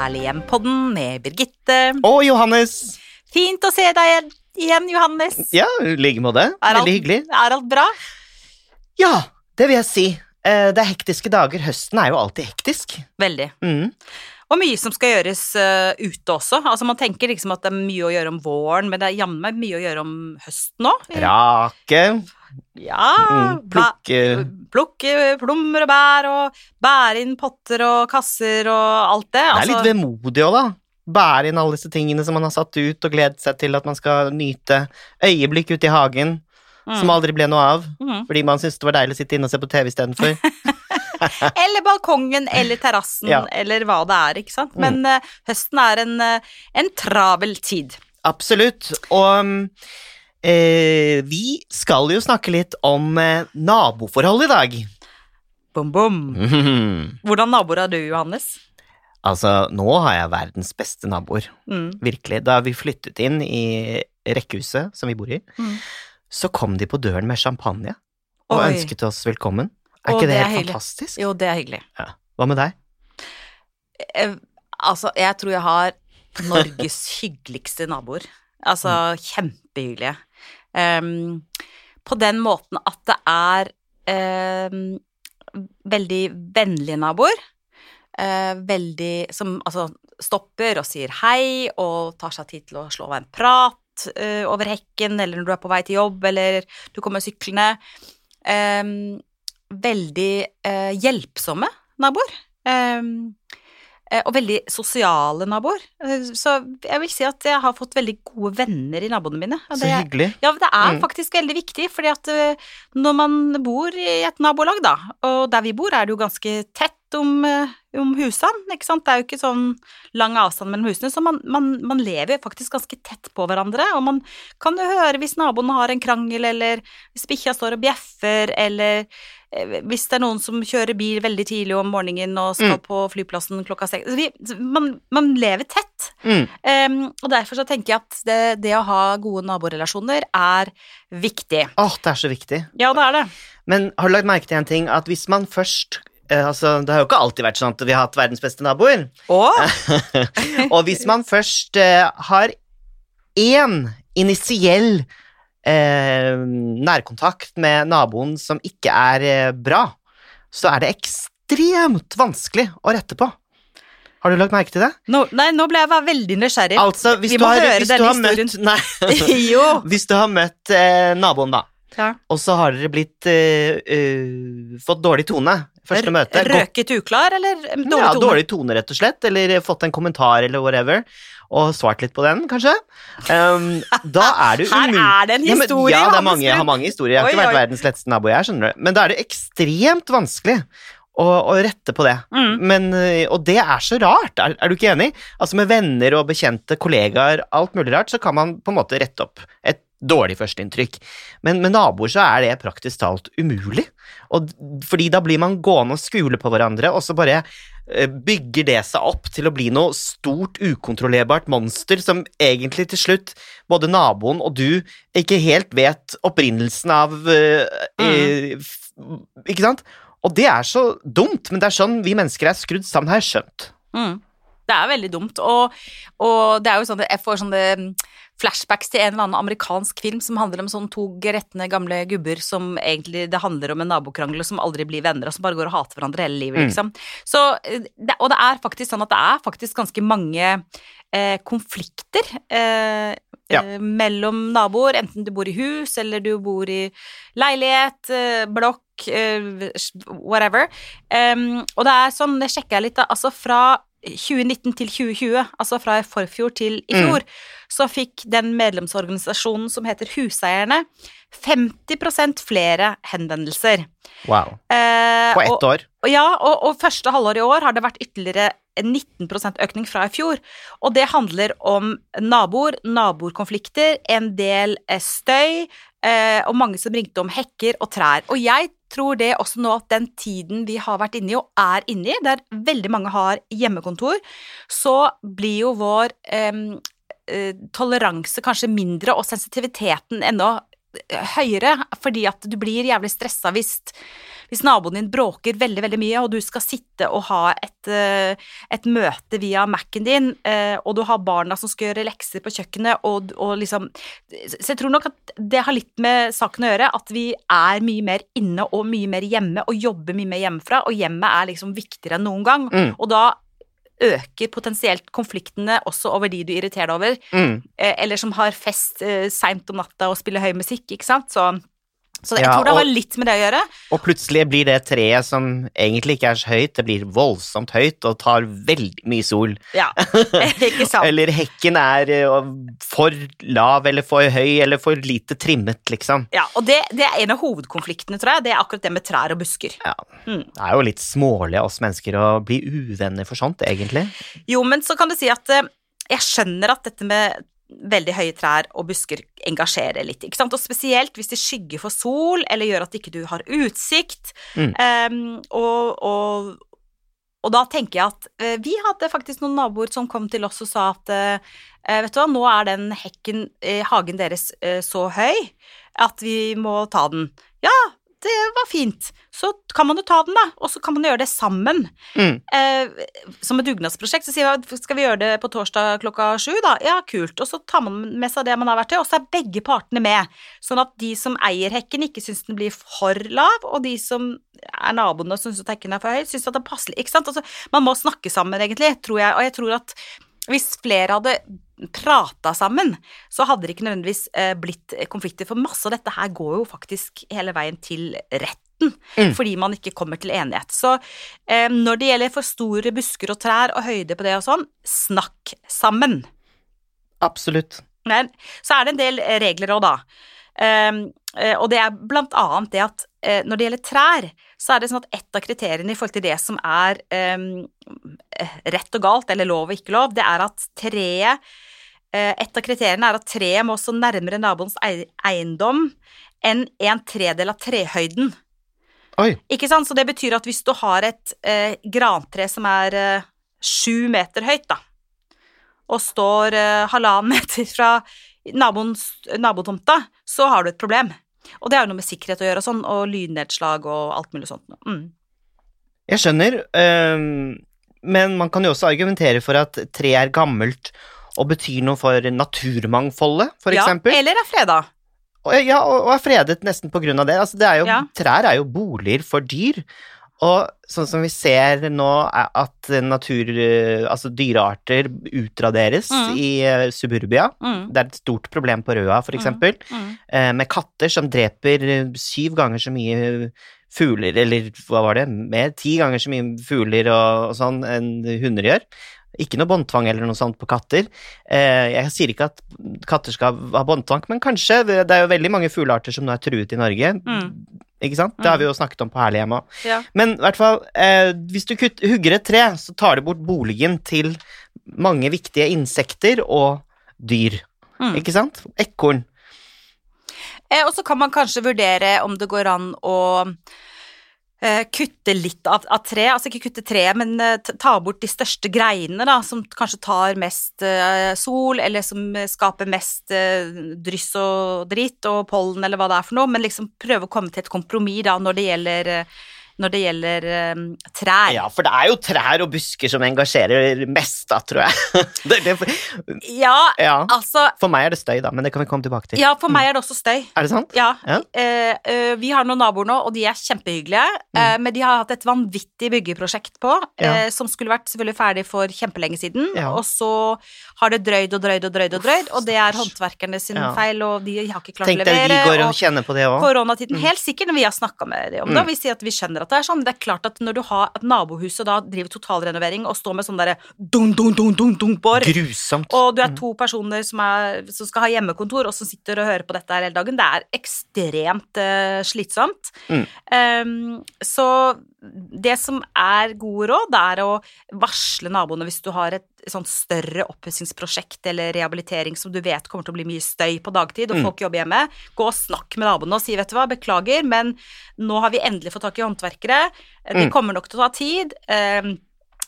Herlig hjem-podden med Birgitte. Og Johannes. Fint å se deg igjen, Johannes. Ja, i like måte. Veldig hyggelig. Er alt bra? Ja, det vil jeg si. Eh, Det er hektiske dager. Høsten er jo alltid hektisk. Veldig. Mm. Og mye som skal gjøres uh, ute også. Altså Man tenker liksom at det er mye å gjøre om våren, men det er jammen mye å gjøre om høsten òg. Rake, Ja, mm, plukke plukke plommer og bær, og bære inn potter og kasser og alt det. Det er Altså, litt vemodig òg, da. Bære inn alle disse tingene som man har satt ut, og gledet seg til at man skal nyte øyeblikk ute i hagen, mm, som aldri ble noe av. mm. Fordi man syntes det var deilig å sitte inne og se på TV istedenfor. Eller balkongen eller terrassen Ja. eller hva det er, ikke sant. Men mm. høsten er en, eh, en travel tid. Absolutt. Og mm, eh, vi skal jo snakke litt om eh, naboforhold i dag. Bom, bom. Hvordan naboer er du, Johannes? Altså, nå har jeg verdens beste naboer. Mm. Virkelig. Da vi flyttet inn i rekkehuset som vi bor i, Mm. så kom de på døren med champagne og Oi. ønsket oss velkommen. Er Å, ikke det, det helt hyggelig. fantastisk? Jo, det er hyggelig. Hva med deg? Eh, altså, jeg tror jeg har Norges hyggeligste naboer. Altså, kjempehyggelige. På den måten at det er em, veldig vennlige naboer. Eh, veldig Som altså stopper og sier hei og tar seg tid til å slå av en prat eh, over hekken, eller når du er på vei til jobb, eller du kommer syklende. Em, veldig eh, hjelpsomme naboer. Eh, og veldig sosiale naboer. Eh, Så jeg vil si at jeg har fått veldig gode venner i naboene mine. og Så hyggelig. ja, det er Mm. faktisk veldig viktig, fordi at eh, når man bor i et nabolag, da, og der vi bor er det jo ganske tett om, eh, om husene, ikke sant, det er jo ikke sånn lang avstand mellom husene, så man, man, man lever faktisk ganske tett på hverandre, og man kan jo høre hvis naboene har en krangel, eller hvis bikkja står og bjeffer, eller eh, hvis det er noen som kjører bil veldig tidlig om morgenen og skal Mm. på flyplassen klokka seks. Vi- Man, man lever tett. Mm. Um, og derfor så tenker jeg at det, det å ha gode naborelasjoner er viktig. Åh, det er så viktig. Ja, det er det. Men har du lagt merke til en ting? At hvis man først Altså, det har jo ikke alltid vært sånn at vi har hatt verdens beste naboer. Og og hvis man først eh, har én initiell eh, nærkontakt med naboen som ikke er eh, bra, så er det ekstremt vanskelig å rette på. Har du lagt merke til det? No, Nei, nå ble jeg bare veldig nysgjerrig. Altså, hvis Vi du må har, høre denne har møtt historien. Nei. Hvis du har møtt eh, naboen, da, Ja. og så har dere blitt uh, uh, fått dårlig tone første møte Røket uklar, eller dårlig tone? ja, dårlig tone, rett og slett, eller fått en kommentar eller whatever, og svart litt på den, kanskje. Um, da er det Her er det en Ja, men- historie, Ja, det er mange, jeg har mange historier. Jeg har Oi, ikke vært oi. verdens letteste nabo, jeg, skjønner du. Men da er det ekstremt vanskelig å, å rette på det. Mm. Men, og det er så rart, er, er du ikke enig? Altså Med venner og bekjente, kollegaer, alt mulig rart, så kan man på en måte rette opp et dårlig førsteinntrykk. Men med naboer så er det praktisk talt umulig. Og, fordi da blir man gående og skule på hverandre, og så bare øh, bygger det seg opp til å bli noe stort, ukontrollerbart monster som egentlig til slutt både naboen og du ikke helt vet opprinnelsen av mm. øh, Ikke sant? Og det er så dumt, men det er sånn vi mennesker er skrudd sammen, har jeg skjønt. Mm. Det er veldig dumt, og, og det er jo sånn at jeg får sånne mm, flashbacks til en eller annen amerikansk film som handler om sånn to gretne gamle gubber som egentlig det handler om en nabokrangel, og som aldri blir venner, og som bare går og hater hverandre hele livet, Mm. liksom. Så, eh, og det er faktisk sånn at det er faktisk ganske mange eh, konflikter eh, Ja. eh, mellom naboer, enten du bor i hus, eller du bor i leilighet, eh, blokk, eh, whatever. Um, og det er sånn, det sjekker jeg litt, da, altså fra 2019 til 2020, altså fra i forfjor til i Mm. så fikk den medlemsorganisasjonen som heter Huseierne, 50% flere henvendelser. Wow. Eh, På ett år. og ja, og, og første halvår i år har det vært ytterligere en 19 økning fra i fjor. Og det handler om naboer, naboerkonflikter, en del eh, støy, eh, og mange som ringte om hekker og trær. Og jeg tror det også nå at den tiden vi har vært inne i, og er inne i, der veldig mange har hjemmekontor, så blir jo vår eh, toleranse kanskje mindre, og sensitiviteten enda høyere, fordi at du blir jævlig stressa hvis, hvis naboen din bråker veldig, veldig mye, og du skal sitte og ha et, eh, et møte via Mac-en din, eh, og du har barna som skal gjøre lekser på kjøkkenet, og, og liksom Så jeg tror nok at det har litt med saken å gjøre, at vi er mye mer inne og mye mer hjemme, og jobber mye mer hjemmefra, og hjemmet er liksom viktigere enn noen gang, Mm. og da øker potensielt konfliktene også over de du irriterer deg over, Mm. eh, eller som har fest eh, seint om natta og spiller høy musikk, ikke sant, så så jeg Ja, tror det har og- litt med det å gjøre. Og plutselig blir det treet som egentlig ikke er så høyt, det blir voldsomt høyt og tar veldig mye sol. Ja, ikke sant. Eller hekken er eh, for lav eller for høy eller for lite trimmet, liksom. Ja, og det, det er en av hovedkonfliktene, tror jeg. Det er akkurat det med trær og busker. Ja. Mm. Det er jo litt smålig av oss mennesker å bli uvenner for sånt, egentlig. Jo, men så kan du si at eh, jeg skjønner at dette med veldig høye trær og busker engasjerer litt, ikke sant? Og spesielt hvis det skygger for sol, eller gjør at ikke du har utsikt. Mm. Um, og, og, og da tenker jeg at uh, vi hadde faktisk noen naboer som kom til oss og sa at eh, vet du hva, nå er den hekken i hagen deres uh, så høy at vi må ta den. Ja, det var fint. Så kan man jo ta den, da, og så kan man gjøre det sammen Mm. eh, som et dugnadsprosjekt, så sier vi skal vi gjøre det på torsdag klokka sju, da? Ja, kult. Og så tar man med seg det man har vært til, og så er begge partene med. Sånn at de som eier hekken, ikke syns den blir for lav, og de som er naboene og syns at hekken er for høy, syns at det er passelig. Ikke sant? Altså, man må snakke sammen, egentlig, tror jeg. Og jeg tror at hvis flere hadde prata sammen, så hadde det ikke nødvendigvis eh, blitt konflikter, for masse av dette her går jo faktisk hele veien til retten, Mm. fordi man ikke kommer til enighet. Så eh, når det gjelder for store busker og trær og høyde på det og sånn, snakk sammen. Absolutt. Men så er det en del regler òg, da. Um, eh, og det er blant annet det at eh, når det gjelder trær, så er det sånn at ett av kriteriene i forhold til det som er um, eh, rett og galt, eller lov og ikke lov, det er at treet eh, Et av kriteriene er at treet må så nærmere naboens eiendom enn en tredel av trehøyden. Oi. Ikke sant? Så det betyr at hvis du har et eh, grantre som er eh, sju meter høyt, da, og står eh, halvannen meter fra nabotomta, så har du et problem. Og det har jo noe med sikkerhet å gjøre, og sånn, og lynnedslag og alt mulig sånt. Mm. Jeg skjønner, øhm, men man kan jo også argumentere for at tre er gammelt og betyr noe for naturmangfoldet, for ja, eksempel. eller er freda. Ja, og, og er fredet nesten på grunn av det. Altså, det er jo, Ja. Trær er jo boliger for dyr. Og sånn som vi ser nå, er at natur... Altså dyrearter utraderes Mm. i eh, suburbia. Mm. Det er et stort problem på Røa, for Mm. eksempel. Mm. eh, med katter som dreper eh, syv ganger så mye fugler, eller hva var det, mer, ti ganger så mye fugler og, og sånn enn hunder gjør. Ikke noe båndtvang eller noe sånt på katter. Eh, jeg sier ikke at katter skal ha båndtvang, men kanskje. Det det er jo veldig mange fuglearter som nå er truet i Norge. Mm. Ikke sant? Det har vi jo snakket om på Herlighjem òg. Ja. Men i hvert fall, eh, hvis du hugger et tre, så tar du bort boligen til mange viktige insekter og dyr. Mm. Ikke sant? Ekorn. Eh, og så kan man kanskje vurdere om det går an å kutte litt av, av tre, altså ikke kutte treet, men eh, ta- bort de største greinene, da, som kanskje tar mest eh, sol, eller som eh, skaper mest eh, dryss og dritt og pollen, eller hva det er for noe, men liksom prøve å komme til et kompromiss da, når det gjelder, eh, når det gjelder um, trær. Ja, for det er jo trær og busker som engasjerer mest, da, tror jeg. det, det, Ja, ja. altså For meg er det støy, da, men det kan vi komme tilbake til. Ja, for meg er det også støy. Er det sant? Ja. Ja. Uh, uh, vi har noen naboer nå, og de er kjempehyggelige. eh, men de har hatt et vanvittig byggeprosjekt på, Mm. Ja. som skulle vært selvfølgelig ferdig for kjempelenge siden. Og så har det drøyd og drøyd og drøyd, og drøyd, og det er håndverkerne sin feil, og de har ikke klart Tenk å deg vi går og og kjenner på det òg. Koronatiden, Mm. helt sikkert, når vi har snakka med dem om det, og vi sier at vi skjønner at det er sånn. Det er klart at når du har at nabohuset da driver totalrenovering og står med sånn derre dung, dung, dung, dung, dung bor, Grusomt. og du er Mm. to personer som, er, som skal ha hjemmekontor, og som sitter og hører på dette her hele dagen. Det er ekstremt uh, slitsomt. Mm. Um, så det som er gode råd, det er å varsle naboene hvis du har et sånt større oppussingsprosjekt eller rehabilitering som du vet kommer til å bli mye støy på dagtid, og Mm. folk jobber hjemme. Gå og snakk med naboene og si, vet du hva, beklager, men nå har vi endelig fått tak i håndverkere. Det Mm. kommer nok til å ta tid. Ehm,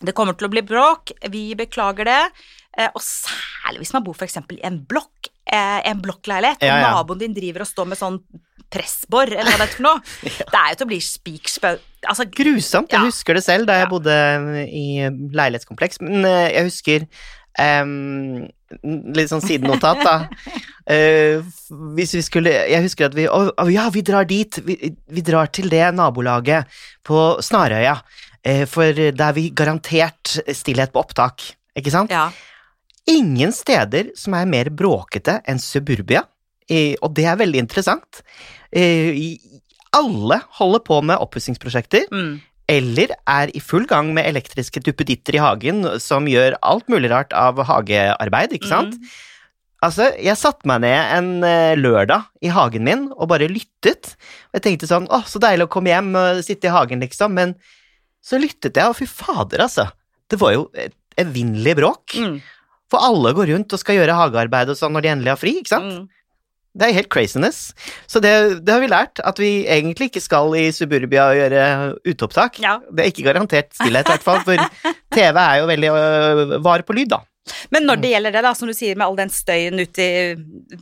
det kommer til å bli bråk. Vi beklager det. Eh, Og særlig hvis man bor f.eks. i en blokk eh, en blokkleilighet, Ja, og ja. naboen din driver og står med sånn pressbor, eller hva det er for noe. Det er jo til å bli spikspau... Altså, Grusomt. Jeg husker det selv da jeg bodde i leilighetskompleks, men eh, jeg husker um, Litt sånn sidenotat, da. Uh, hvis vi skulle Jeg husker at vi Å oh, ja, vi drar dit. Vi, vi drar til det nabolaget på Snarøya. Uh, For da er vi garantert stillhet på opptak, ikke sant? ja. ingen steder som er mer bråkete enn suburbia, uh, og det er veldig interessant. I- Alle holder på med oppussingsprosjekter, Mm. eller er i full gang med elektriske duppeditter i hagen som gjør alt mulig rart av hagearbeid, ikke sant? Mm. Altså, jeg satte meg ned en eh, lørdag i hagen min og bare lyttet. Og jeg tenkte sånn, åh, så deilig å komme hjem og sitte i hagen, liksom. Men så lyttet jeg, og fy fader, altså. Det var jo et evinnelig bråk. Mm. For alle går rundt og skal gjøre hagearbeid og sånn når de endelig har fri, ikke sant? Mm. Det er helt craziness. Så det, det har vi lært, at vi egentlig ikke skal i suburbia og gjøre uteopptak. Ja. Det er ikke garantert stillhet, i hvert fall, for TV er jo veldig uh, var på lyd, da. Men når det gjelder det, da, som du sier, med all den støyen ute i,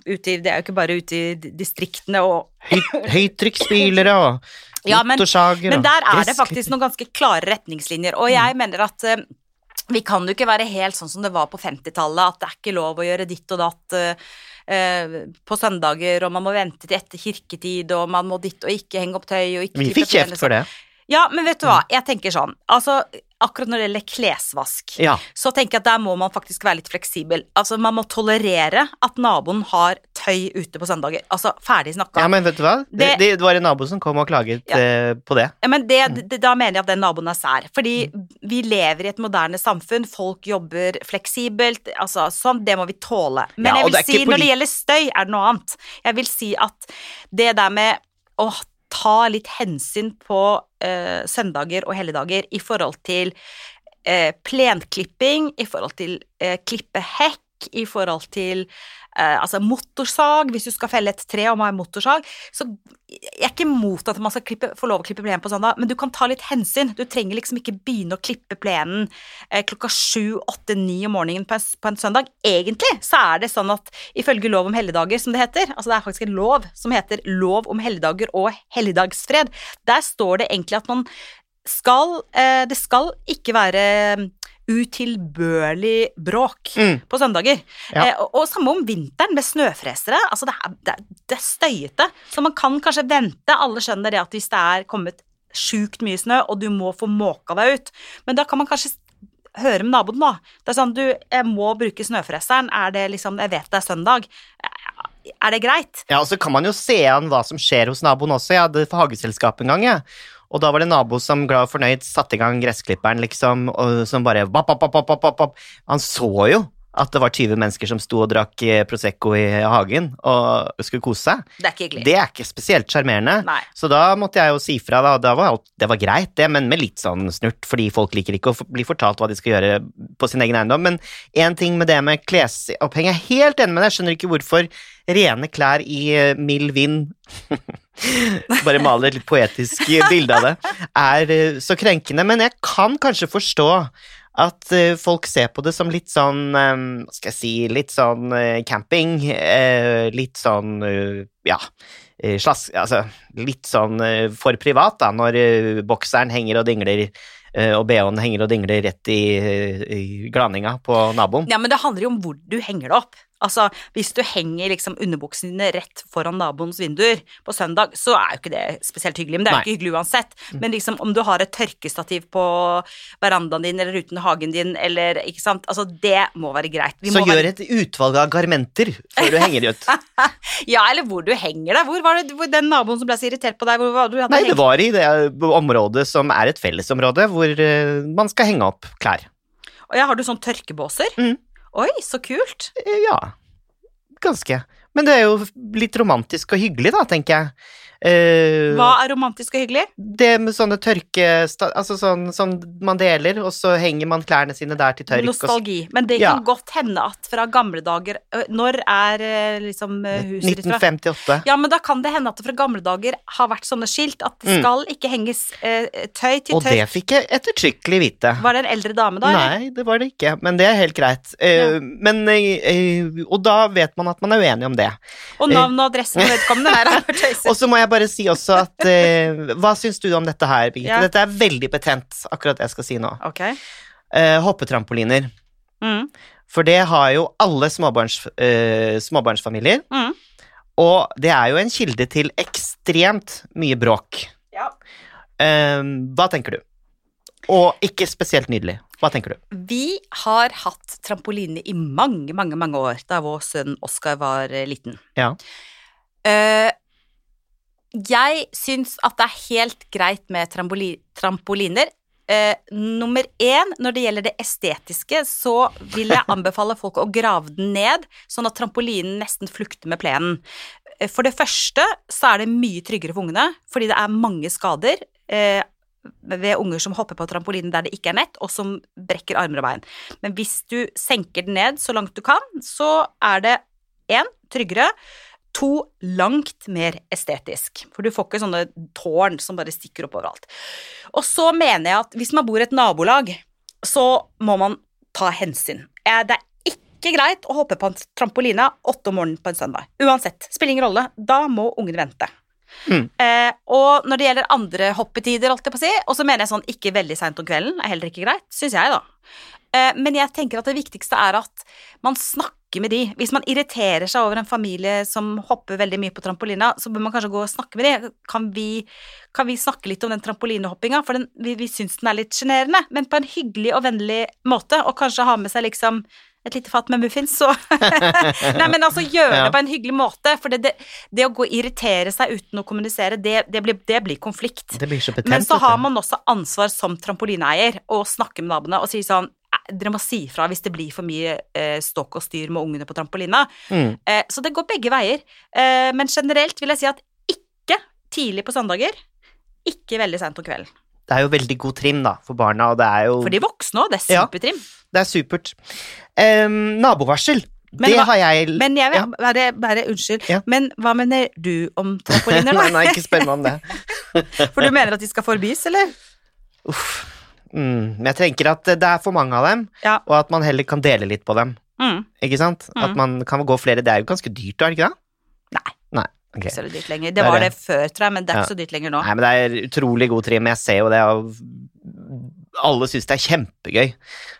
ute i Det er jo ikke bare ute i distriktene og Høy, høytrykksspylere og Ja, men- motorsager Men der er det faktisk noen ganske klare retningslinjer, og jeg mener at uh, vi kan jo ikke være helt sånn som det var på 50-tallet, at det er ikke lov å gjøre ditt og datt eh, eh, på søndager, og man må vente til etter kirketid, og man må ditt og ikke henge opp tøy og ikke Vi fikk kjeft for det. Ja, men vet du hva, jeg tenker sånn, altså akkurat når det gjelder klesvask, Ja. så tenker jeg at der må man faktisk være litt fleksibel. Altså, man må tolerere at naboen har tøy ute på søndager. Altså, ferdig snakka. ja, men vet du hva? Det, Det- det var en nabo som kom og klaget Ja. eh, på det. Ja, men det, det, da mener jeg at den naboen er sær. Fordi vi lever i et moderne samfunn, folk jobber fleksibelt, altså sånn, det må vi tåle. Men Ja, jeg vil si, når det gjelder støy, er det noe annet. Jeg vil si at det der med å ta litt hensyn på eh, søndager og helligdager i forhold til eh, plenklipping, i forhold til klippe hekk, i forhold til eh, altså motorsag, hvis du skal felle et tre og må ha motorsag. Så jeg er ikke imot at man skal klippe, få lov å klippe plenen på søndag, men du kan ta litt hensyn. Du trenger liksom ikke begynne å klippe plenen eh, klokka sju, åtte, ni om morgenen på en, på en søndag. Egentlig så er det sånn at ifølge lov om helligdager, som det heter, altså det er faktisk en lov som heter lov om helligdager og helligdagsfred, der står det egentlig at man skal eh, Det skal ikke være utilbørlig bråk Mm. på søndager. Ja. Eh, og, og samme om vinteren med snøfresere. Altså det, er, det, er, det er støyete. Så man kan kanskje vente. Alle skjønner det at hvis det er kommet sjukt mye snø, og du må få måka deg ut, men da kan man kanskje høre med naboen, da. Det er sånn, du, jeg må bruke snøfreseren. Er det liksom Jeg vet det er søndag. Er det greit? Ja, og så kan man jo se an hva som skjer hos naboen også. Jeg hadde hageselskap en gang, jeg. Og da var det en nabo som glad og fornøyd satte i gang gressklipperen, liksom, og som bare bap, bap, bap, bap, bap. Han så jo at det var 20 mennesker som sto og drakk eh, Prosecco i hagen og skulle kose seg. Det er ikke hyggelig. Det er ikke spesielt sjarmerende. Så da måtte jeg jo si fra, da. da var alt, det var greit, det, men med litt sånn snurt, fordi folk liker ikke å bli fortalt hva de skal gjøre på sin egen eiendom. Men én ting med det med klesoppheng, jeg er helt enig med deg, jeg skjønner ikke hvorfor rene klær i eh, mild vind bare male et litt poetisk bilde av det, er eh, så krenkende. Men jeg kan kanskje forstå at eh, folk ser på det som litt sånn eh, Hva skal jeg si Litt sånn eh, camping. litt sånn Ja. Slask, altså, litt sånn for privat, da, når bokseren henger og dingler, og BH-en henger og dingler rett i, i glaninga på naboen. Ja, men det handler jo om hvor du henger det opp. Altså, hvis du henger liksom underbuksene dine rett foran naboens vinduer på søndag, så er jo ikke det spesielt hyggelig, men det er jo ikke hyggelig uansett. Men liksom om du har et tørkestativ på verandaen din eller uten hagen din, eller ikke sant, altså det må være greit. Vi Så må gjør være... et utvalg av garmenter før du henger de ut. Ja, eller hvor du henger deg. Hvor var det hvor den naboen som ble så irritert på deg, hvor var det du hadde Nei, det var i det området som er et fellesområde, hvor eh, man skal henge opp klær. Og ja, har du sånn tørkebåser? Mm. Oi, så kult. Ja, ganske. Men det er jo litt romantisk og hyggelig, da, tenker jeg. Eh, Hva er romantisk og hyggelig? Det med sånne tørke... Altså sånn som man deler, og så henger man klærne sine der til tørk. Nostalgi. Men det Ja. kan godt hende at fra gamle dager Når er liksom huset ditt fra? 1958. Ja, men da kan det hende at det fra gamle dager har vært sånne skilt at det Mm. skal ikke henges eh, tøy til Og det fikk jeg ettertrykkelig vite. Var det en eldre dame da? eller? Nei, det var det ikke, men det er helt greit. Uh, Ja. Men uh, eh, Og da vet man at man er uenig om det. Og navn og adresse på vedkommende her er tøyset. Og så må jeg bare si også at eh, Hva syns du om dette her, Birgitte? Ja. Dette er veldig betent, akkurat det jeg skal si nå. Okay. Eh, hoppetrampoliner. Mm. For det har jo alle småbarns, eh, småbarnsfamilier. Mm. Og det er jo en kilde til ekstremt mye bråk. Ja. Eh, hva tenker du? Og ikke spesielt nydelig. Hva tenker du? Vi har hatt trampoline i mange, mange, mange år da vår sønn Oskar var eh, liten. Ja. Eh, jeg syns at det er helt greit med tramboli trampoliner. Eh, nummer én, når det gjelder det estetiske, så vil jeg anbefale folk å grave den ned, sånn at trampolinen nesten flukter med plenen. Eh, For det første så er det mye tryggere for ungene, fordi det er mange skader. Eh, ved unger som hopper på trampolinen der det ikke er nett, og som brekker armer og bein. Men hvis du senker den ned så langt du kan, så er det én tryggere, to langt mer estetisk. For du får ikke sånne tårn som bare stikker opp overalt. Og så mener jeg at hvis man bor i et nabolag, så må man ta hensyn. Eh, Det er ikke greit å hoppe på en trampoline åtte om morgenen på en søndag. Uansett. Spiller ingen rolle. Da må ungen vente. Mm. Eh, og når det gjelder andre hoppetider, holdt jeg på å si, og så mener jeg sånn ikke veldig seint om kvelden, er heller ikke greit, syns jeg, da. Eh, men jeg tenker at det viktigste er at man snakker med de. Hvis man irriterer seg over en familie som hopper veldig mye på trampolina, så bør man kanskje gå og snakke med de. Kan vi, kan vi snakke litt om den trampolinehoppinga, for den, vi, vi syns den er litt sjenerende, men på en hyggelig og vennlig måte, og kanskje ha med seg liksom et lite fat med muffins, så Nei, men altså gjøre det på en hyggelig måte, for det, det, det å gå og irritere seg uten å kommunisere, det, det, blir, det blir konflikt. Blir så betent. Men så har man også ansvar som trampolineeier å snakke med naboene og si sånn "Eh, dere må si fra hvis det blir for mye eh, ståk og styr med ungene på trampolina. Mm. Eh, så det går begge veier. Eh, men generelt vil jeg si at ikke tidlig på søndager, ikke veldig seint om kvelden. Det er jo veldig god trim, da, for barna, og det er jo For de voksne òg, det er Ja. supertrim. Det er supert. Em, nabovarsel. Men det hva- har jeg Men jeg vil Ja. bare, bare unnskyld, Ja. men hva mener du om trampoliner, da? Nei, nei, ikke spør meg om det. For du mener at de skal forbys, eller? Uff. Mm. Men jeg tenker at det er for mange av dem, Ja. og at man heller kan dele litt på dem. Mm. Ikke sant? At Mm. man kan gå flere. Det er jo ganske dyrt, er det ikke det? Nei. Nei, Okay. Ikke så dyrt lenger. Det var det. før, tror jeg, men det er Ja. ikke så dyrt lenger nå. Nei, men det er utrolig god trim. Jeg ser jo det, og alle syns det er kjempegøy.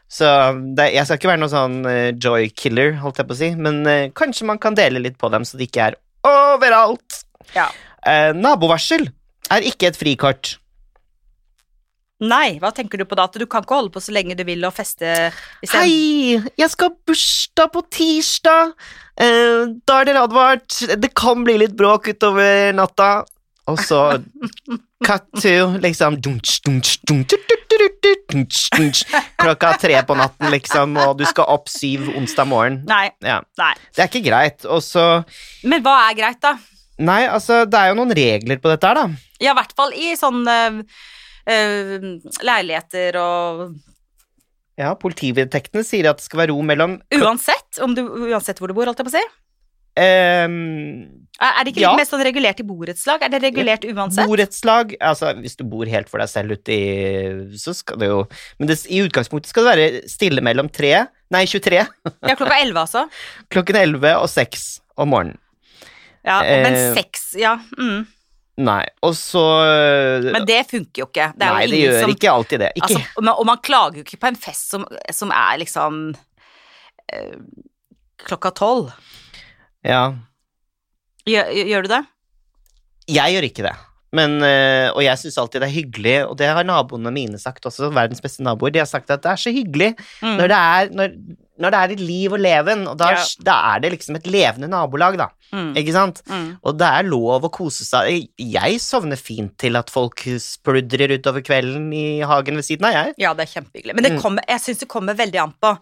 Så det, jeg skal ikke være noe sånn eh, joy killer, holdt jeg på å si, men uh, kanskje man kan dele litt på dem, så det ikke er overalt. Ja. Uh, nabovarsel er ikke et frikort. Nei, hva tenker du på da? At du kan ikke holde på så lenge du vil og feste isteden? Hei, jeg skal ha bursdag på tirsdag. Eh, da er dere advart. Det kan bli litt bråk utover natta. Og så cut to liksom Klokka tre på natten, liksom, og du skal opp syv onsdag morgen. Nei, Ja, nei. det er ikke greit. Og så Men hva er greit, da? Nei, altså, det er jo noen regler på dette her, da. Ja, i hvert fall i sånn øh, leiligheter og Ja, Politivedtektene sier at det skal være ro mellom Uansett, om du, uansett hvor du bor, holdt jeg på å si. Um, Er det ikke Ja. mest sånn regulert i borettslag? Er det regulert uansett? Borettslag Altså, hvis du bor helt for deg selv ute i Så skal det jo Men det, i utgangspunktet skal det være stille mellom tre Nei, 23 Ja, klokka elleve, altså. Klokken 11 og 6 om morgenen. Ja, men 6 ja. Mm. Nei, og så Men det funker jo ikke. Det Nei, det gjør som ikke alltid det. Ikke Altså, og man- og man klager jo ikke på en fest som, som er liksom øh, klokka tolv. Ja. Gjør, gjør du det? Jeg gjør ikke det. Men, øh, og jeg syns alltid det er hyggelig, og det har naboene mine sagt også, verdens beste naboer. De har sagt at det er så hyggelig Mm. når det er når, når det er et liv og leven, og da, Ja. da er det liksom et levende nabolag, da. Mm. Ikke sant? Mm. Og det er lov å kose seg. Jeg sovner fint til at folk spludrer utover kvelden i hagen ved siden av, jeg. Ja, det er kjempehyggelig. Men det Mm. kommer, jeg syns det kommer veldig an på.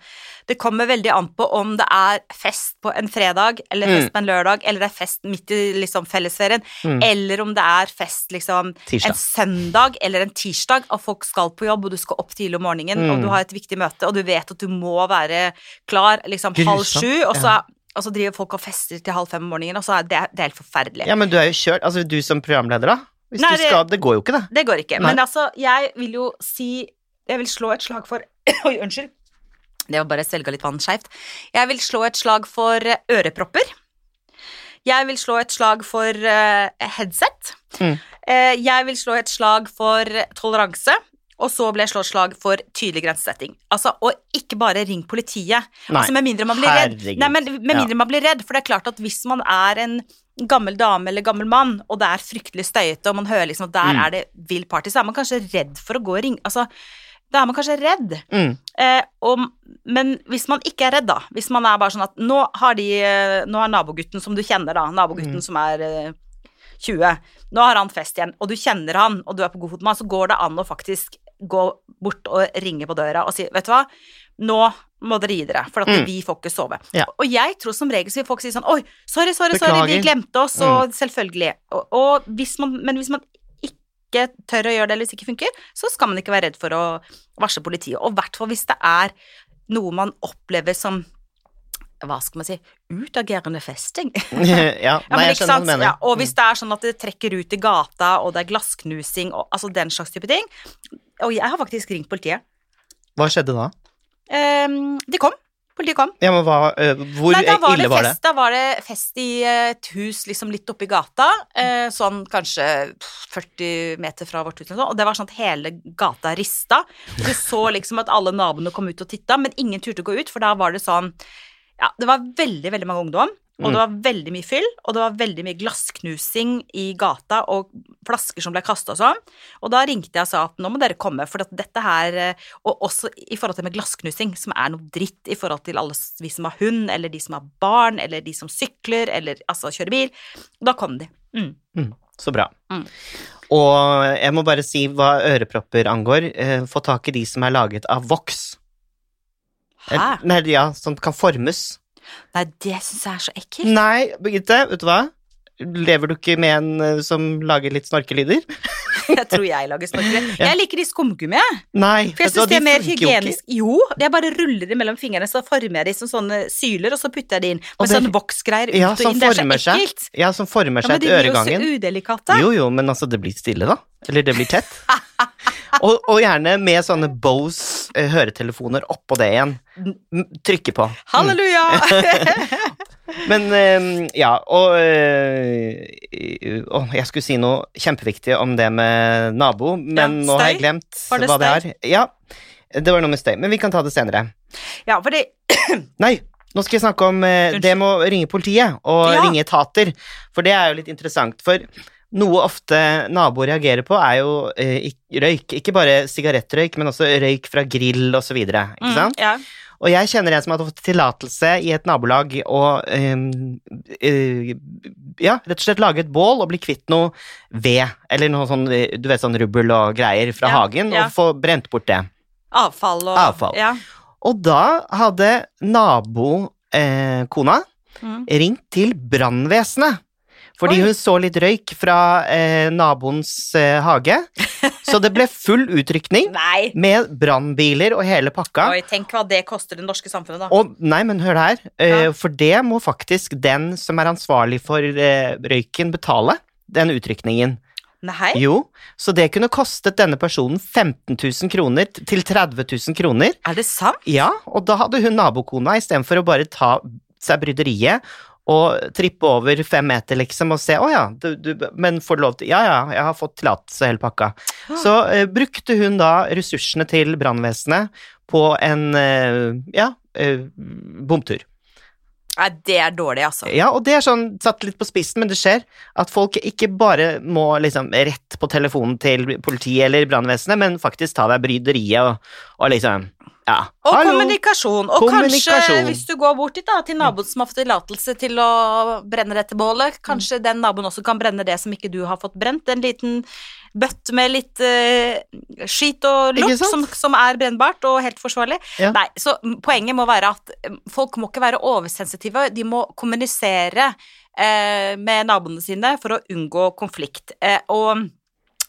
Det kommer veldig an på om det er fest på en fredag, eller fest på en lørdag, eller det er fest midt i liksom fellesferien, Mm. eller om det er fest liksom Tirsdag. en søndag eller en tirsdag, og folk skal på jobb, og du skal opp tidlig om morgenen, og Mm. du har et viktig møte, og du vet at du må være klar liksom halv sju, og så, ja. og så driver folk og fester til halv fem om morgenen, og så er det, det er helt forferdelig. Ja, men du er jo kjørt Altså, du som programleder, da? Hvis Nei, du skal Det går jo ikke, det. Det går ikke. Nei. Men altså, jeg vil jo si Jeg vil slå et slag for Oi, unnskyld. Det var bare svelga litt vann skeivt. Jeg vil slå et slag for eh, ørepropper. Jeg vil slå et slag for uh, headset. Mm. Uh, jeg vil slå et slag for toleranse. Og så ble jeg slå slag for tydelig grensesetting. Altså, Og ikke bare ring politiet. Nei. Altså, Med mindre man blir redd. Herregud. Nei, men med Ja. mindre man blir redd, for det er klart at hvis man er en gammel dame eller gammel mann, og det er fryktelig støyete, og man hører liksom at der Mm. er det vill party, så er man kanskje redd for å gå og ringe Altså, da er man kanskje redd. Mm. Eh, og, men hvis man ikke er redd, da, hvis man er bare sånn at nå har de eh, Nå har nabogutten som du kjenner, da, nabogutten Mm. som er eh, 20, nå har han fest igjen, og du kjenner han, og du er på god fot med han, så går det an å faktisk gå bort og ringe på døra og si, vet du hva, nå må dere gi dere, for at Mm. vi får ikke sove. Ja. Og jeg tror som regel så vil folk si sånn, oi, sorry, sorry, sorry, vi glemte oss, og selvfølgelig. Og, og hvis man, men hvis man ikke tør å gjøre det, eller hvis det ikke funker, så skal man ikke være redd for å varsle politiet. Og i hvert fall hvis det er noe man opplever som hva skal man si utagerende festing. ja, Ja, nei, jeg skjønner hva du mener. Ja, og hvis det er sånn at det trekker ut i gata, og det er glassknusing, og altså den slags type ting Og jeg har faktisk ringt politiet. Hva skjedde da? Um, de kom. Politiet kom. Ja, men hva, uh, Hvor Nei, var ille var det? fest, Da var det fest i et hus liksom litt oppi gata, uh, sånn kanskje 40 meter fra vårt hus, sånn, og det var sånn at hele gata rista. Du så liksom at alle naboene kom ut og titta, men ingen turte å gå ut, for da var det sånn Ja, det var veldig, veldig mange ungdom, og Mm. det var veldig mye fyll, og det var veldig mye glassknusing i gata, og flasker som ble kasta og sånn. Og da ringte jeg og sa at nå må dere komme, for dette her eh, Og også i forhold til med glassknusing, som er noe dritt i forhold til alle vi som har hund, eller de som har barn, eller de som sykler, eller altså kjører bil. Da kom de. Mm. Mm, så bra. Mm. Og jeg må bare si hva ørepropper angår. Eh, få tak i de som er laget av voks. Hæ? Eller, ja, som kan formes. Nei, det syns jeg er så ekkelt. Nei, Birgitte, vet du hva? Lever du ikke med en eh, som lager litt snorkelyder? Jeg tror jeg lager snorkelyder. Ja. Jeg liker de skumgummi, jeg. Nei, For jeg syns det er mer hygienisk. Jo, jeg bare ruller det mellom fingrene, så former jeg de som sånne syler, og så putter jeg de inn. Med sånn sånne voksgreier ut Ja, og inn. Det er så former seg. ekkelt. Ja, som former Ja, seg men de blir jo så udelikate. Jo, jo, men altså, det blir stille, da. Eller det blir tett. og, og gjerne med sånne Bose eh, høretelefoner oppå det igjen. Trykke på. Mm. Halleluja! Men eh, ja, og eh, å, Jeg skulle si noe kjempeviktig om det med nabo, men Ja, nå har jeg glemt Var det hva det er. Ja, det var noe med støy, men vi kan ta det senere. ja, fordi Nei, nå skal jeg snakke om eh, det med å ringe politiet og Ja. ringe etater, for det er jo litt interessant. For noe ofte naboer reagerer på, er jo eh, røyk. Ikke bare sigarettrøyk, men også røyk fra grill og så videre, ikke sant? Mm, ja. Og jeg kjenner en som har fått tillatelse i et nabolag å ehm, eh, ja, rett og slett lage et bål og bli kvitt noe ved, eller noe sånn, du vet, sånn rubbel og greier fra Ja, hagen, ja. og få brent bort det. Avfall og Avfall. Ja. Og da hadde nabokona eh, Mm. ringt til brannvesenet. Fordi Oi. hun så litt røyk fra eh, naboens eh, hage. Så det ble full utrykning med brannbiler og hele pakka. Oi, tenk hva det koster det norske samfunnet, da. Og nei, men hør her, eh, Ja. for det må faktisk den som er ansvarlig for eh, røyken betale, den utrykningen. Nei? Jo, så det kunne kostet denne personen 15 000 kroner til 30 000 kroner. Er det sant? Ja, og da hadde hun nabokona istedenfor å bare ta seg bryderiet og trippe over fem meter, liksom, og se å ja, du, du, men får du lov til Ja ja, jeg har fått tillatelse, hele pakka. Så eh, brukte hun da ressursene til brannvesenet på en eh, ja, eh, bomtur. Nei, det er dårlig, altså. Ja, og det er sånn satt litt på spissen, men det skjer at folk ikke bare må liksom rett på telefonen til politiet eller brannvesenet, men faktisk ta deg bryderiet og, og liksom Ja. Og Hallo. kommunikasjon. Og kanskje hvis du går bort dit da, til naboen som har fått tillatelse til å brenne dette bålet, kanskje den naboen også kan brenne det som ikke du har fått brent. En liten bøtte med litt uh, skit og lukt som, som er brennbart og helt forsvarlig. Ja. Nei, så poenget må være at eh, folk må ikke være oversensitive, de må kommunisere eh, med naboene sine for å unngå konflikt. Og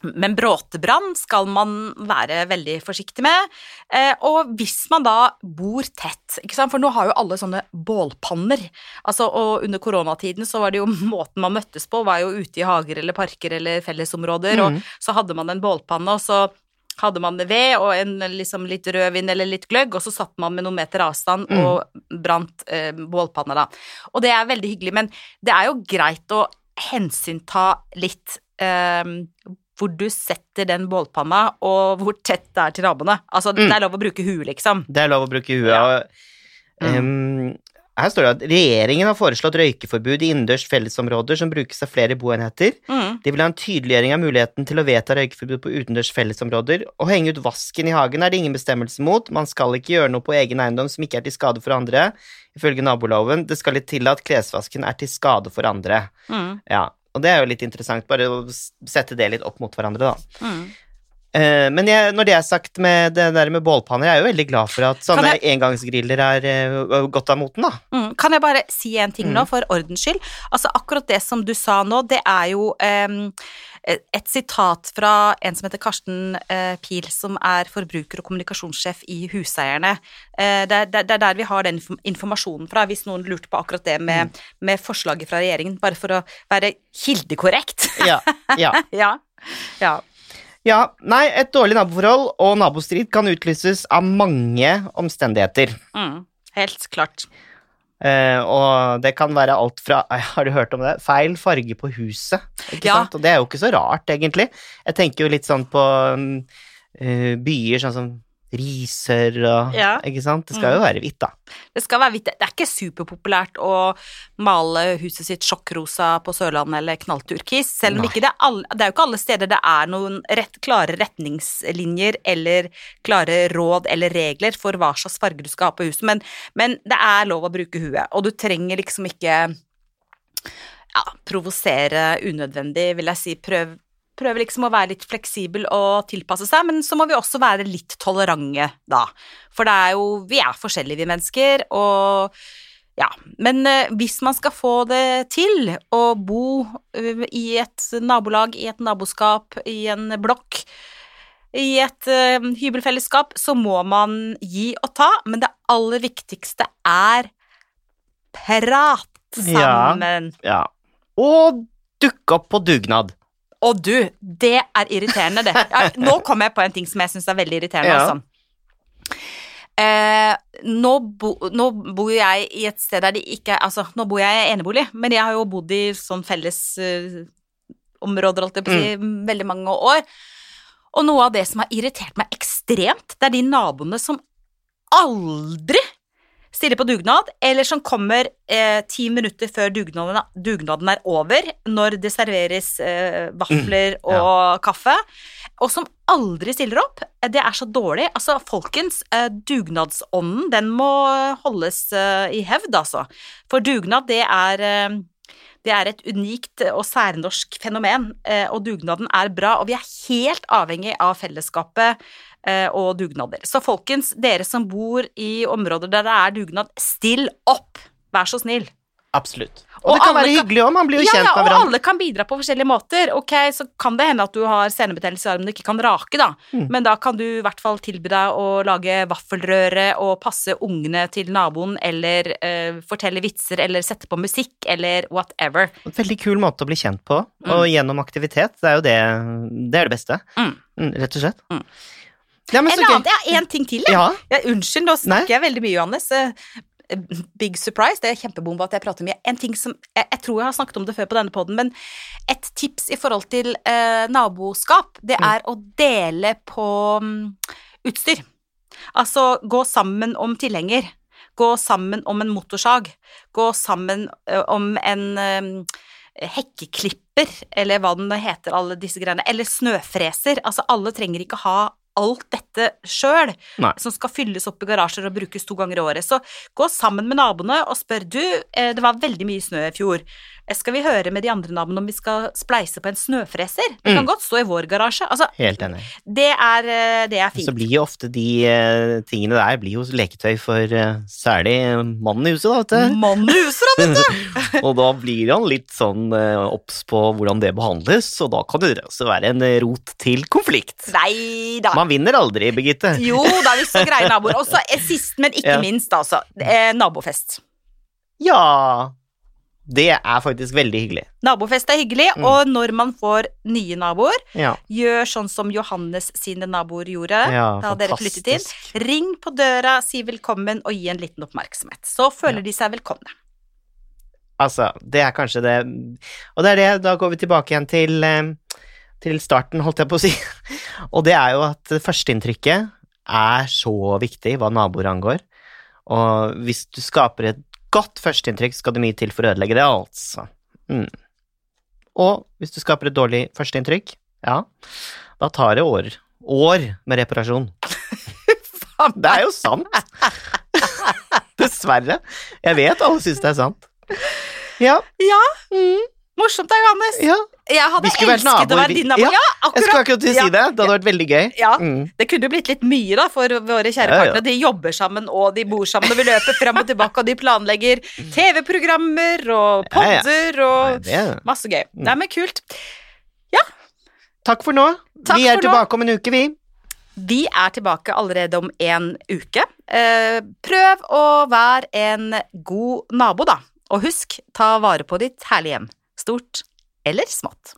men bråtebrann skal man være veldig forsiktig med. Eh, og hvis man da bor tett, for nå har jo alle sånne bålpanner. Altså, og under koronatiden så var det jo måten man møttes på, var jo ute i hager eller parker eller fellesområder, mm. og så hadde man en bålpanne, og så hadde man ved og en liksom litt rødvin eller litt gløgg, og så satt man med noen meter avstand Mm. og brant eh, bålpanna da. Og det er veldig hyggelig, men det er jo greit å hensynta litt eh, hvor du setter den bålpanna, og hvor tett det er til naboene. Altså, det Mm. er lov å bruke huet, liksom. Det er lov å bruke huet. Ja. Em, her står det at regjeringen har foreslått røykeforbud i innendørs fellesområder som brukes av flere boenheter. Mm. De vil ha en tydeliggjøring av muligheten til å vedta røykeforbud på utendørs fellesområder. Å henge ut vasken i hagen er det ingen bestemmelse mot. Man skal ikke gjøre noe på egen eiendom som ikke er til skade for andre, ifølge naboloven. Det skal litt til at klesvasken er til skade for andre. Mm. Ja, og det er jo litt interessant, bare å sette det litt opp mot hverandre, da. Mm. Uh, men jeg, når det er sagt med det der med bålpanner, jeg er jo veldig glad for at sånne jeg- engangsgriller er uh, godt av moten, da. Mm. Kan jeg bare si en ting nå, Mm. for ordens skyld? Altså, akkurat det som du sa nå, det er jo em, et sitat fra en som heter Karsten eh, Pil, som er forbruker- og kommunikasjonssjef i Huseierne. Eh, det, er, det er der vi har den informasjonen fra, hvis noen lurte på akkurat det med, med forslaget fra regjeringen, bare for å være kildekorrekt. Ja, ja. ja. ja. ja. Nei, et dårlig naboforhold og nabostrid kan utlyses av mange omstendigheter. Mm. Helt klart. Eh, og det kan være alt fra Har du hørt om det? Feil farge på huset. Ikke Ja. sant? Og det er jo ikke så rart, egentlig. Jeg tenker jo litt sånn på eh, byer sånn som Risør og Ja. Ikke sant? Det skal jo være hvitt, da. Det skal være hvitt. Det er ikke superpopulært å male huset sitt sjokkrosa på Sørlandet eller knallturkis, selv om Nei. ikke det, er alle, det er jo ikke alle steder det er noen rett, klare retningslinjer eller klare råd eller regler for hva slags farge du skal ha på huset, men, men det er lov å bruke huet, og du trenger liksom ikke ja, provosere unødvendig, vil jeg si. Prøv, prøv liksom å være litt fleksibel og tilpasse seg, men så må vi også være litt tolerante da. For det er jo Vi er forskjellige, vi mennesker, og ja. Men eh, hvis man skal få det til å bo eh, i et nabolag, i et naboskap, i en blokk, i et eh, hybelfellesskap, så må man gi og ta, men det aller viktigste er prat Ja. Ja. Og dukke opp på dugnad. Og du, det er irriterende, det. Ja, nå kom jeg på en ting som jeg syns er veldig irriterende, Ja. altså. Eh, nå, bo, nå bor jeg i et sted der det ikke er Altså, nå bor jeg i enebolig, men jeg har jo bodd i sånn felles uh, områder, holdt jeg på å si, veldig mange år. Og noe av det som har irritert meg ekstremt, det er de naboene som aldri stiller på dugnad, eller som kommer eh, ti minutter før dugnaden, dugnaden er over, når det serveres eh, vafler og kaffe, og som aldri stiller opp. Det er så dårlig. Altså, folkens, eh, dugnadsånden, den må holdes eh, i hevd, altså. For dugnad, det er eh, det er et unikt og særnorsk fenomen, eh, og dugnaden er bra. Og vi er helt avhengig av fellesskapet eh, og dugnader. Så folkens, dere som bor i områder der det er dugnad, still opp! Vær så snill. Absolutt. Og, Og det kan være kan- hyggelig òg, man blir jo Ja, kjent ja, med og alle kan bidra på forskjellige måter. Ok, så kan det hende at du har senebetennelse i armen du ikke kan rake, da. Mm. Men da kan du i hvert fall tilby deg å lage vaffelrøre og passe ungene til naboen, eller eh, fortelle vitser, eller sette på musikk, eller whatever. En Veldig kul måte å bli kjent på, og gjennom aktivitet. Det er jo det Det er det beste. Mm. Mm, rett og slett. Mm. Ja, men En annen, ja, en ting til, jeg. Ja, Ja, unnskyld, nå snakker Nei. jeg veldig mye, Johannes. Eh, Big surprise, det er kjempebomba at jeg prater mye. En ting som, jeg, jeg tror jeg har snakket om det før på denne poden, men et tips i forhold til eh, naboskap, det Mm. er å dele på um, utstyr. Altså gå sammen om tilhenger. Gå sammen om en motorsag. Gå sammen eh, om en eh, hekkeklipper, eller hva den heter, alle disse greiene. Eller snøfreser. Altså, alle trenger ikke ha alt dette sjøl, som skal fylles opp i garasjer og brukes to ganger i året. Så gå sammen med naboene og spør du, eh, det var veldig mye snø i fjor. Eh, Skal vi høre med de andre naboene om vi skal spleise på en snøfreser? Det kan Mm. godt stå i vår garasje. Altså, Helt enig. det er, eh, det er Så blir jo ofte de tingene der blir jo leketøy for særlig mannen i huset, da, vet du. Mann i huset, da, vet du! Og da blir han litt sånn obs på hvordan det behandles, og da kan det også være en rot til konflikt. Nei da. Man vinner aldri, Birgitte. Jo, da vi så greie naboer. Og så eh, sist, men ikke Ja. minst, altså. Eh, nabofest. Ja Det er faktisk veldig hyggelig. Nabofest er hyggelig, Mm. og når man får nye naboer, Ja. gjør sånn som Johannes sine naboer gjorde Ja, da dere flyttet inn. Ring på døra, si velkommen og gi en liten oppmerksomhet. Så føler Ja. de seg velkomne. Altså, det er kanskje det Og det er det, da går vi tilbake igjen til, eh, til starten, holdt jeg på å si. Og det er jo at førsteinntrykket er så viktig hva naboer angår. Og hvis du skaper et godt førsteinntrykk, skal det mye til for å ødelegge det, altså. Mm. Og hvis du skaper et dårlig førsteinntrykk, ja, da tar det år. År med reparasjon. Det er jo sant. Dessverre. Jeg vet alle syns det er sant. Ja. Ja, Mm, morsomt da, Johannes. ja. Jeg hadde elsket å være din nabo. Ja, Ja, Jeg skulle akkurat. akkurat til å Ja. si det. Det hadde vært veldig gøy. Ja. Mm. Det kunne jo blitt litt mye da for våre kjære Ja, ja. partnere. De jobber sammen, og de bor sammen, og vi løper frem og tilbake, og de planlegger TV-programmer og Ja, ja. podder og masse gøy. Mm. Nei, men kult. Takk for nå. Takk vi er tilbake nå. om en uke, vi. Vi er tilbake allerede om en uke. Eh, prøv å være en god nabo, da. Og husk, ta vare på ditt herlige hjem stort eller smått.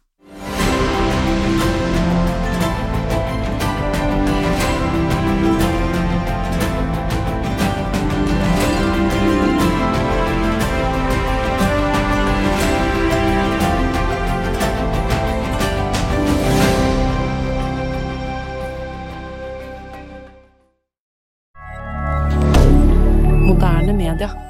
moderne media.